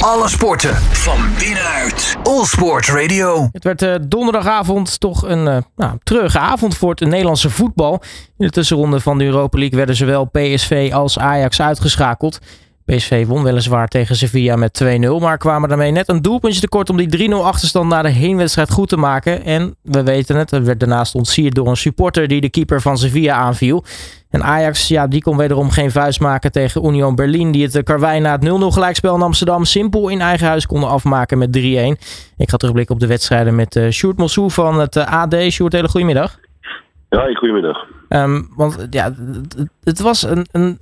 Alle sporten van binnenuit. All Sport Radio. Het werd uh, donderdagavond toch een uh, nou, treurige avond voor het Nederlandse voetbal. In de tussenronde van de Europa League werden zowel PSV als Ajax uitgeschakeld. PSV won weliswaar tegen Sevilla met 2-0, maar kwamen daarmee net een doelpuntje tekort om die 3-0 achterstand na de heenwedstrijd goed te maken. En we weten het, het werd daarnaast ontsierd door een supporter die de keeper van Sevilla aanviel. En Ajax, ja, die kon wederom geen vuist maken tegen Union Berlin, die het Karwei na het 0-0 gelijkspel in Amsterdam simpel in eigen huis konden afmaken met 3-1. Ik ga terugblikken op de wedstrijden met uh, Sjoerd Mossou van het uh, AD. Sjoerd, hele goedemiddag. Ja, goedemiddag. Um, want ja, het, het was een, een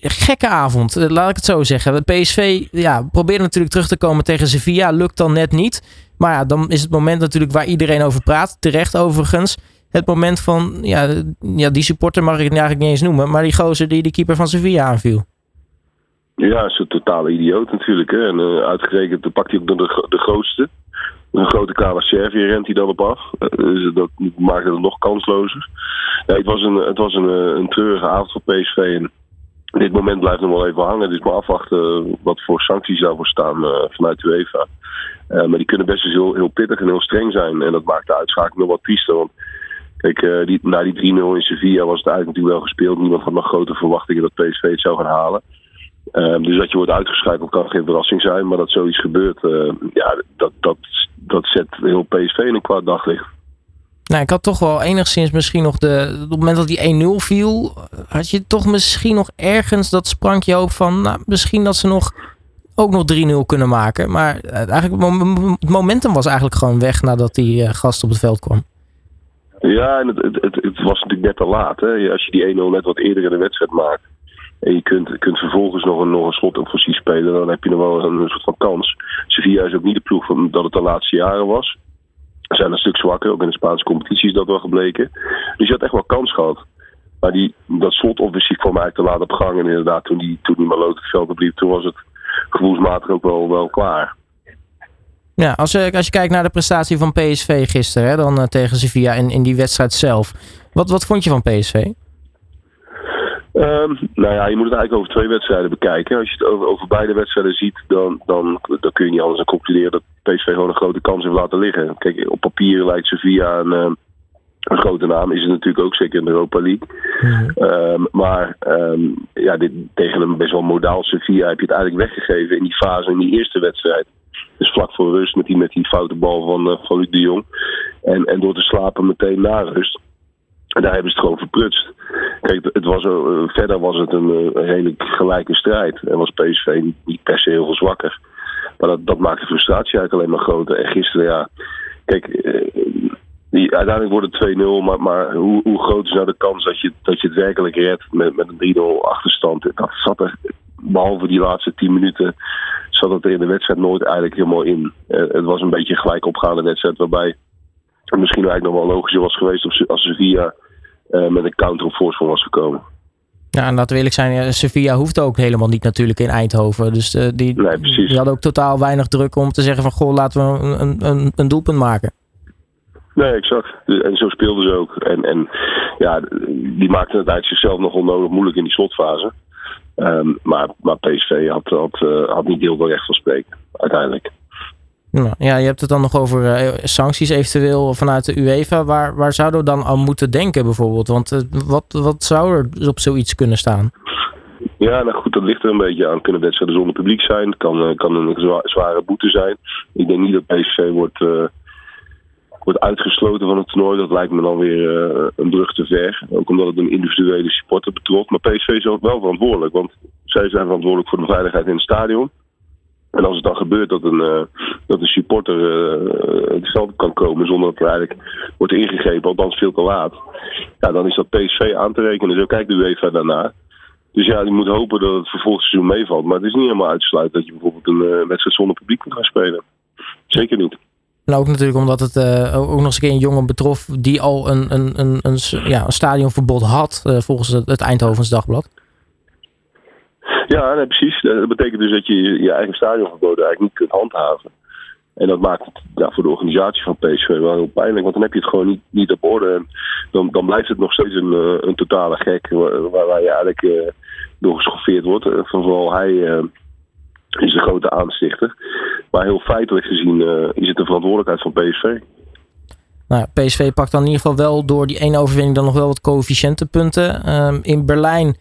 gekke avond, eh, laat ik het zo zeggen. De PSV ja, probeerde natuurlijk terug te komen tegen Sevilla, lukt dan net niet. Maar ja, dan is het moment natuurlijk waar iedereen over praat, terecht overigens. Het moment van, ja, ja die supporter mag ik eigenlijk niet eens noemen, maar die gozer die de keeper van Sevilla aanviel. Ja, is een totale idioot natuurlijk. Hè? En uh, uitgerekend pakt hij ook de, de grootste. Een grote kale Servië rent hij dan op af. Dus dat maakt het nog kanslozer. Ja, het was, een, het was een, een treurige avond voor PSV. En dit moment blijft nog wel even hangen. Dus maar afwachten wat voor sancties daarvoor staan vanuit UEFA. Maar die kunnen best eens heel, heel pittig en heel streng zijn. En dat maakt de uitschakeling nog wat triester. Want die, na die 3-0 in Sevilla was het eigenlijk natuurlijk wel gespeeld. Niemand had nog grote verwachtingen dat PSV het zou gaan halen. dus dat je wordt uitgeschakeld kan geen verrassing zijn. Maar dat zoiets gebeurt, ja, dat, dat, dat zet heel PSV in een kwaad daglicht. Nou, ik had toch wel enigszins misschien nog de. Op het moment dat die 1-0 viel, had je toch misschien nog ergens dat sprankje hoop van. Nou, misschien dat ze nog ook nog 3-0 kunnen maken. Maar eigenlijk, het momentum was eigenlijk gewoon weg nadat die gast op het veld kwam. Ja, en het, het, het, het was natuurlijk net te laat. Hè? Als je die 1-0 net wat eerder in de wedstrijd maakt. En je kunt, kunt vervolgens nog een, nog een slotoffensief spelen. Dan heb je nog wel een, soort van kans. Sevilla is ook niet de ploeg van, dat het de laatste jaren was zijn een stuk zwakker. Ook in de Spaanse competitie is dat wel gebleken. Dus je had echt wel kans gehad. Maar die, dat slotoffensief kwam eigenlijk te laat op gang. En inderdaad, toen die, toen die Maloot het veld opliep, toen was het gevoelsmatig ook wel, wel klaar. Ja, als je, als je kijkt naar de prestatie van PSV gisteren, hè, dan uh, tegen Sevilla in, in die wedstrijd zelf. Wat, wat vond je van PSV? Um, nou ja, je moet het eigenlijk over twee wedstrijden bekijken. Als je het over, over beide wedstrijden ziet, dan, dan, dan kun je niet anders dan concluderen dat PSV gewoon een grote kans heeft laten liggen. Kijk, op papier lijkt Sevilla een, ehm, een grote naam. Is het natuurlijk ook zeker in de Europa League. Mm um, maar um, ja, dit, tegen een best wel modaal Sevilla heb je het eigenlijk weggegeven in die fase, in die eerste wedstrijd. Dus vlak voor rust met die, met die foute bal van, uh, van de Jong. En, en door te slapen meteen na rust. En daar hebben ze het gewoon verprutst. Kijk, het was, uh, verder was het een, uh, een hele gelijke strijd. En was PSV niet per se heel veel zwakker. Maar dat, dat maakt de frustratie eigenlijk alleen maar groter. En gisteren, ja. Kijk, die, uiteindelijk wordt het 2-0. Maar, maar hoe, hoe, groot is nou de kans dat je, dat je het werkelijk redt met, met een 3-0 achterstand? Dat zat er, behalve die laatste 10 minuten, zat het er in de wedstrijd nooit eigenlijk helemaal in. het was een beetje een gelijk opgaande wedstrijd waarbij het misschien eigenlijk nog wel logischer was geweest als Sevilla uh, met een counter op voorsprong was gekomen. Ja, en laten we eerlijk zijn, Sevilla hoeft ook helemaal niet natuurlijk in Eindhoven. Dus uh, die, nee, die hadden ook totaal weinig druk om te zeggen van goh, laten we een, een, een doelpunt maken. Nee, exact. En zo speelden ze ook. En, en ja, die maakten het uit zichzelf nog onnodig moeilijk in die slotfase. Um, maar, maar PSV had, had, uh, had niet heel veel recht van spreken, uiteindelijk. Nou, ja, je hebt het dan nog over uh, sancties eventueel vanuit de UEFA. Waar, waar zouden we dan aan moeten denken bijvoorbeeld? Want uh, wat, wat zou er op zoiets kunnen staan? Ja, nou goed, dat ligt er een beetje aan. Kunnen wedstrijden zonder publiek zijn? Kan, kan een zwa zware boete zijn. Ik denk niet dat PSV wordt, wordt uitgesloten van het toernooi. Dat lijkt me dan weer een brug te ver. Ook omdat het een individuele supporter betrof. Maar PSV is ook wel verantwoordelijk. Want zij zijn verantwoordelijk voor de veiligheid in het stadion. En als het dan gebeurt dat een, uh, dat supporter uh, het veld kan komen zonder dat er eigenlijk wordt ingegrepen, althans veel te laat, ja, dan is dat PSV aan te rekenen. Zo kijkt de UEFA daarna. Dus ja, je moet hopen dat het vervolgsseizoen meevalt. Maar het is niet helemaal uitsluit dat je bijvoorbeeld een uh, wedstrijd zonder publiek kunt gaan spelen. Zeker niet. Nou, ook natuurlijk omdat het uh, ook nog eens een jongen betrof die al een, een, een, een, ja, een stadionverbod had, uh, volgens het, het Eindhovens Dagblad. Ja, precies. Dat betekent dus dat je je eigen stadionverboden eigenlijk niet kunt handhaven. En dat maakt het ja, voor de organisatie van PSV wel heel pijnlijk. Want dan heb je het gewoon niet, niet op orde. En dan, dan blijft het nog steeds een, eh, een totale gek. Waar, waar je eigenlijk uh, door geschoffeerd wordt. Vooral hij is de grote aanstichter. Maar heel feitelijk gezien is het de verantwoordelijkheid van PSV. Nou, PSV pakt dan in ieder geval wel door die ene overwinning dan nog wel wat coëfficiëntenpunten. Um, in Berlijn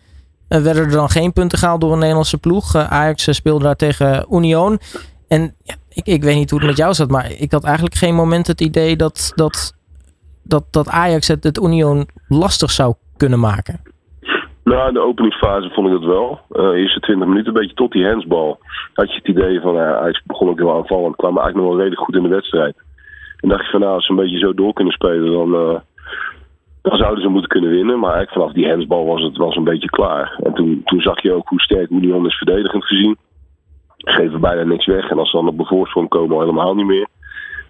werden er dan geen punten gehaald door een Nederlandse ploeg. Ajax speelde daar tegen Union. En ja, ik, ik weet niet hoe het met jou zat, maar ik had eigenlijk geen moment het idee dat, dat, dat, dat Ajax het, het Union lastig zou kunnen maken. Nou, de openingsfase vond ik dat wel. Uh, eerste 20 minuten, een beetje tot die handsbal. Had je het idee van, ja, Ajax begon ook heel aanvallend. Kwam eigenlijk nog wel redelijk goed in de wedstrijd. En dacht je van, nou, als ze een beetje zo door kunnen spelen, dan, uh, dan zouden ze moeten kunnen winnen. Maar eigenlijk vanaf die handsbal was het was een beetje klaar. En toen, toen zag je ook hoe sterk Union is verdedigend gezien geven bijna niks weg. En als ze dan op de voorsprong komen, al helemaal niet meer.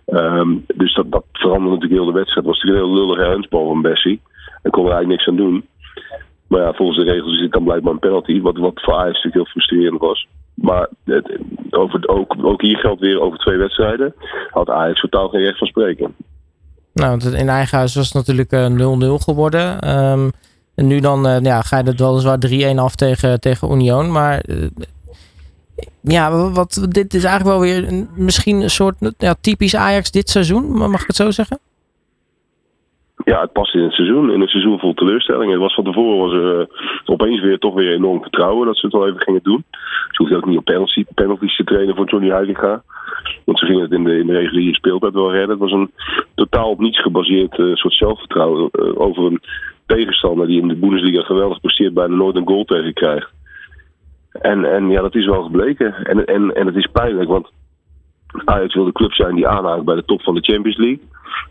Um, dus dat, dat veranderde natuurlijk heel de wedstrijd. Het was natuurlijk een heel lullige handsbal van Bessie. En kon er eigenlijk niks aan doen. Maar volgens de regels is het dan blijkbaar een penalty. Wat, wat voor Ajax natuurlijk heel frustrerend was. Maar het, over, ook, ook hier geldt weer over twee wedstrijden. Had Ajax totaal geen recht van spreken. Nou, in eigen huis was het natuurlijk 0-0 uh, geworden. Um, en nu dan uh, ja, ga je het weliswaar 3-1 af tegen, tegen Union. Maar uh, ja, wat, dit is eigenlijk wel weer misschien een soort ja, typisch Ajax dit seizoen. Mag ik het zo zeggen? Ja, het past in het seizoen. In een seizoen vol teleurstelling. Het was van tevoren was er uh, opeens weer toch weer enorm vertrouwen dat ze het wel even gingen doen. Ze hoefden ook niet op penalty, penalties te trainen voor Johnny Heitinga. Want ze gingen het in de, in de reguliere speeltijd wel redden. Het was een totaal op niets gebaseerd uh, soort zelfvertrouwen uh, over een tegenstander die in de Bundesliga geweldig presteert, bijna nooit een goal tegen krijgt. En, en ja, dat is wel gebleken. En, en, en het is pijnlijk, want Ajax wil de club zijn die aanhaakt bij de top van de Champions League.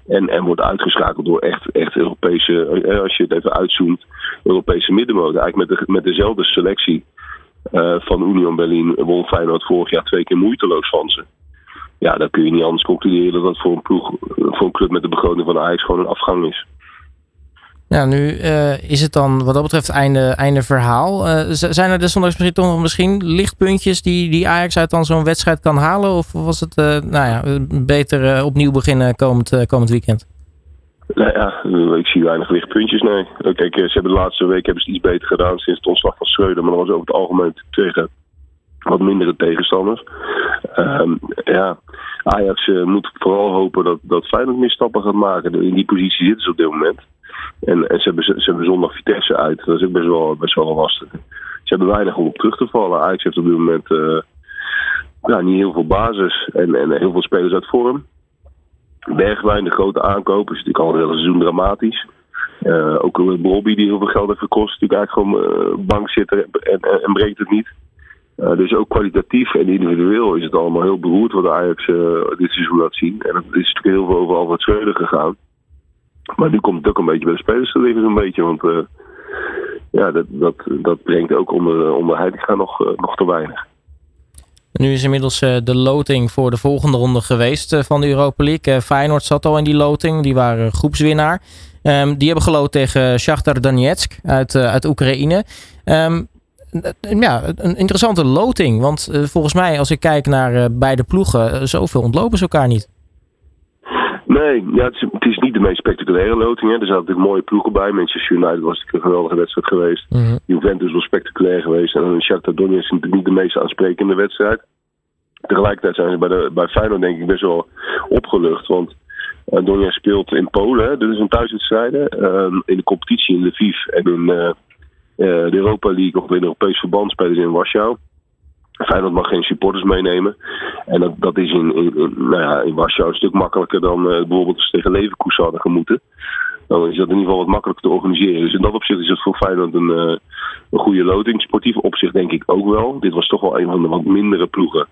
En, en wordt uitgeschakeld door echt, echt Europese, eh, als je het even uitzoomt, Europese middenmoot. Eigenlijk met, de, met dezelfde selectie uh, van Union Berlin won Feyenoord vorig jaar twee keer moeiteloos van ze. Ja, dan kun je niet anders concluderen dat dat voor een ploeg, voor een club met de begroting van Ajax gewoon een afgang is. Ja, nu uh, is het dan wat dat betreft einde, einde verhaal. Uh, zijn er desondanks misschien misschien lichtpuntjes die, die Ajax uit dan zo'n wedstrijd kan halen? Of was het uh, nou ja, beter opnieuw beginnen komend, komend weekend? Nou ja, ik zie weinig lichtpuntjes, nee. Kijk, ze hebben de laatste week hebben ze iets beter gedaan sinds het ontslag van Schreuder. Maar dat was over het algemeen tegen wat mindere tegenstanders. Um, ja, Ajax moet vooral hopen dat, dat Feyenoord meer stappen gaat maken. In die positie zitten ze op dit moment. En, ze, hebben, ze hebben zondag Vitesse uit. Dat is ook best wel, best wel lastig. Ze hebben weinig om op terug te vallen. Ajax heeft op dit moment ja, niet heel veel basis. En, en heel veel spelers uit vorm. Bergwijn, de grote aankopen, is natuurlijk al een hele seizoen dramatisch. Uh, ook een Bobby die heel veel geld heeft gekost, natuurlijk eigenlijk gewoon uh, bank zitten en, en, breekt het niet. Dus ook kwalitatief en individueel is het allemaal heel beroerd wat Ajax dit seizoen laat zien. En het is natuurlijk heel veel over Alfred Schreuder gegaan. Maar nu komt het ook een beetje bij de spelers te liggen, een beetje. Want uh, ja, dat, dat, dat brengt ook onder, onder Heitinga nog, uh, nog te weinig. Nu is inmiddels de loting voor de volgende ronde geweest van de Europa League. Feyenoord zat al in die loting, die waren groepswinnaar. Um, die hebben geloot tegen Shakhtar Donetsk uit, uit Oekraïne. Um, ja, een interessante loting. Want volgens mij, als ik kijk naar beide ploegen, zoveel ontlopen ze elkaar niet. Nee, ja, het, is, het is niet de meest spectaculaire loting. Hè. Er zaten natuurlijk mooie ploegen bij. Manchester United was natuurlijk een geweldige wedstrijd geweest. Mm Juventus was spectaculair geweest. En dan Shakhtar Donetsk is natuurlijk niet de meest aansprekende wedstrijd. Tegelijkertijd zijn ze bij, de, bij Feyenoord denk ik best wel opgelucht. Want uh, Donetsk speelt in Polen. Hè. Dit is een thuiswedstrijden. Uh, in de competitie in Lviv en in uh, de Europa League of in Europees verband spelen ze in Warschau. Feyenoord mag geen supporters meenemen. En dat, dat is in, in, in, nou ja, in Warschau een stuk makkelijker dan uh, bijvoorbeeld als tegen Leverkusen hadden gemoeten. Dan is dat in ieder geval wat makkelijker te organiseren. Dus in dat opzicht is het voor Feyenoord een, uh, een goede loting. Sportief opzicht denk ik ook wel. Dit was toch wel een van de wat mindere ploegen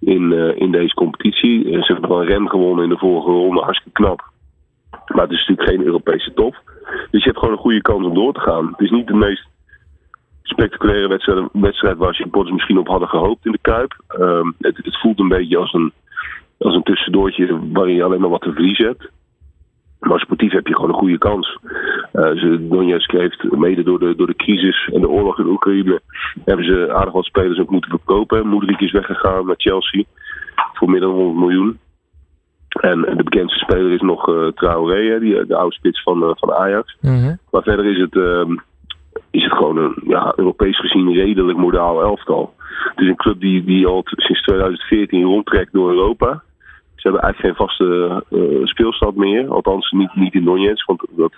in, uh, in deze competitie. Ze hebben een rem gewonnen in de vorige ronde, hartstikke knap. Maar het is natuurlijk geen Europese top. Dus je hebt gewoon een goede kans om door te gaan. Het is niet de meest spectaculaire wedstrijd, wedstrijd waar supporters misschien op hadden gehoopt in de Kuip. Um, het, het, voelt een beetje als een, als een tussendoortje waarin je alleen maar wat te verliezen hebt. Maar sportief heb je gewoon een goede kans. Uh, Donetsk heeft mede door de, door de crisis en de oorlog in Oekraïne... hebben ze aardig wat spelers ook moeten verkopen. Moedrik is weggegaan naar Chelsea voor meer dan 100 miljoen. En de bekendste speler is nog uh, Traoré, die, de oude spits van, uh, van Ajax. Mm -hmm. Maar verder is het... Uh, is het gewoon een ja, Europees gezien redelijk modaal elftal. het is een club die, die al sinds 2014 rondtrekt door Europa. Ze hebben eigenlijk geen vaste uh, speelstad meer. Althans, niet, niet in Donetsk. Want dat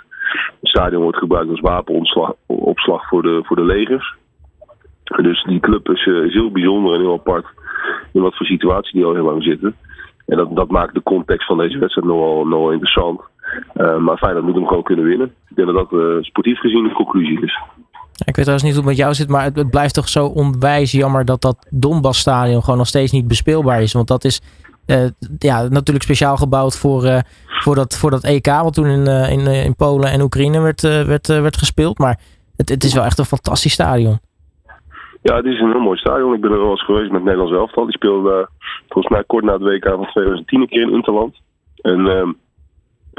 stadion wordt gebruikt als wapenopslag voor de, voor de legers. Dus die club is, is heel bijzonder en heel apart. In wat voor situatie die al heel lang zitten. En dat, dat maakt de context van deze wedstrijd nogal, nogal interessant. Uh, maar Feyenoord moet hem gewoon kunnen winnen. Ik denk dat dat sportief gezien de conclusie is. Ik weet trouwens niet hoe het met jou zit, maar het, blijft toch zo onwijs jammer dat dat Donbass-stadion gewoon nog steeds niet bespeelbaar is. Want dat is uh, ja, natuurlijk speciaal gebouwd voor, voor, dat, voor dat EK, wat toen in, in, in Polen en Oekraïne werd, werd, werd gespeeld. Maar het, het is wel echt een fantastisch stadion. Ja, het is een heel mooi stadion. Ik ben er wel eens geweest met Nederlands elftal. Die speelde volgens mij kort na het WK van 2010 een keer in Interland. En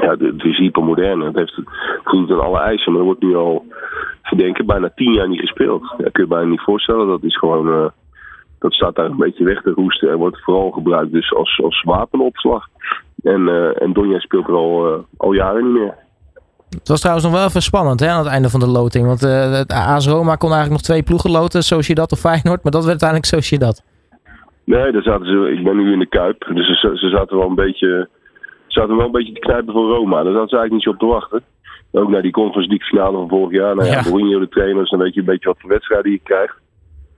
ja, het is hyper modern. Het heeft voldoet aan alle eisen. Maar er wordt nu al, verdenken, bijna tien jaar niet gespeeld. Ja, kun je bijna niet voorstellen. Dat is gewoon, uh, dat staat daar een beetje weg te roesten. En wordt vooral gebruikt dus als, als wapenopslag. En, uh, en Donja speelt er al, al jaren niet meer. Het was trouwens nog wel even spannend hè, aan het einde van de loting. Want het AS Roma kon eigenlijk nog twee ploegen loten. Sociedad of Feyenoord. Maar dat werd uiteindelijk Sociedad. Nee, daar zaten ze, ik ben nu in de Kuip. Dus ze, ze zaten wel een beetje zaten wel een beetje te knijpen voor Roma. Daar zaten ze eigenlijk niet zo op te wachten. Ook naar die Conference League finale van vorig jaar. Nou ja, ja. Mourinho de trainer, dus dan weet je een beetje wat voor wedstrijden je krijgt.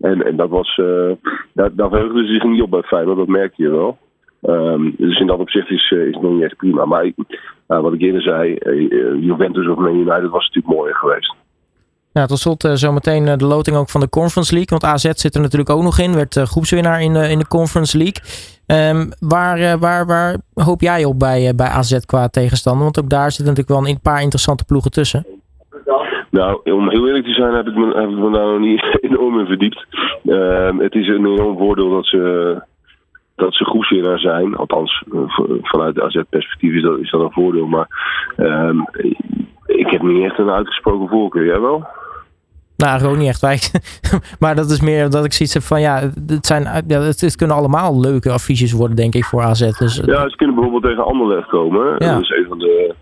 En, en dat was, uh, daar, daar verheugden ze zich niet op bij Feyenoord, dat merkte je wel. Um, dus in dat opzicht is, uh, is het nog niet echt prima. Maar uh, wat ik eerder zei, Juventus of Man United was natuurlijk mooier geweest. Ja, tot slot uh, zometeen uh, de loting ook van de Conference League. Want AZ zit er natuurlijk ook nog in. Werd uh, groepswinnaar in in de Conference League. Um, waar, waar, waar hoop jij op bij, bij AZ qua tegenstander? Want ook daar zitten natuurlijk wel een paar interessante ploegen tussen. Nou, om heel eerlijk te zijn heb ik me, heb ik daar nog niet enorm in verdiept. Ehm, het is een enorm voordeel dat ze, dat ze groepswinnaar zijn. Althans, vanuit AZ-perspectief is dat, is dat een voordeel. Maar um, ik heb niet echt een uitgesproken voorkeur. Jij wel? Nou, ook niet echt. maar dat is meer dat ik zoiets heb van ja, het, zijn, ja, het, het kunnen allemaal leuke affiches worden, denk ik, voor AZ. Dus, ja, ze kunnen bijvoorbeeld tegen Anderlecht komen. Ja. Dat is een van de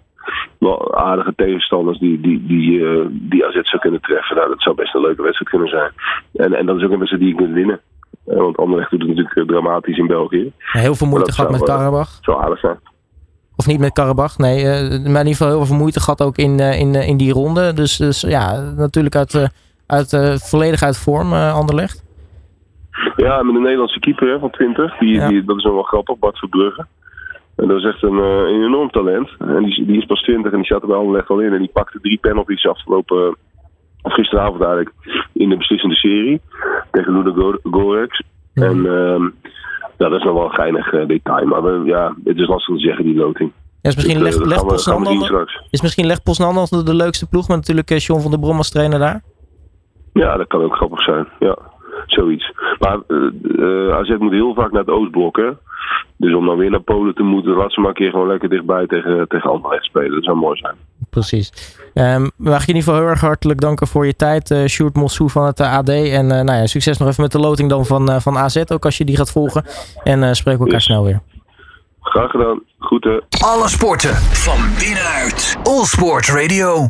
wel aardige tegenstanders die, die, die, uh, die AZ zou kunnen treffen. Nou, dat zou best een leuke wedstrijd kunnen zijn. En, en dat is ook een wedstrijd die je kunt winnen. Uh, want Anderlecht doet het natuurlijk dramatisch in België. Ja, heel veel moeite gehad met Karabach. Zou aardig zijn. Of niet met Karabach, nee. maar in ieder geval heel veel moeite gehad ook in, in, in die ronde. Dus, dus ja, natuurlijk uit uit, uh, volledig uit vorm, uh, Anderlecht? Ja, met een Nederlandse keeper hè, van 20. Die, ja. die, dat is wel grappig, Bart Verbrugge. En dat is echt een, uh, een enorm talent. En die, die, is pas 20 en die zat er bij Anderlecht al in. En die pakte drie penalties afgelopen, of gisteravond eigenlijk, in de beslissende serie. Tegen Ludo Gorex. Ja. En uh, ja, dat is nog wel een geinig detail. Maar we, ja, het is lastig te zeggen, die loting. Ja, is misschien dus, leg, leg is misschien Leg Poznan de, leukste ploeg, met natuurlijk John van der Brom als trainer daar? Ja, dat kan ook grappig zijn. Ja, zoiets. Maar uh, AZ moet heel vaak naar het Oostblok, hè. Dus om dan weer naar Polen te moeten, laat ze maar een keer gewoon lekker dichtbij tegen, tegen Anderlecht spelen. Dat zou mooi zijn. Precies. Um, mag je in ieder geval heel erg hartelijk danken voor je tijd, uh, Sjoerd Mossou van het AD. En uh, nou ja, succes nog even met de loting dan van, uh, van AZ, ook als je die gaat volgen. En uh, spreken we elkaar yes. snel weer. Graag gedaan. Groeten. Alle sporten van binnenuit. All Sport Radio.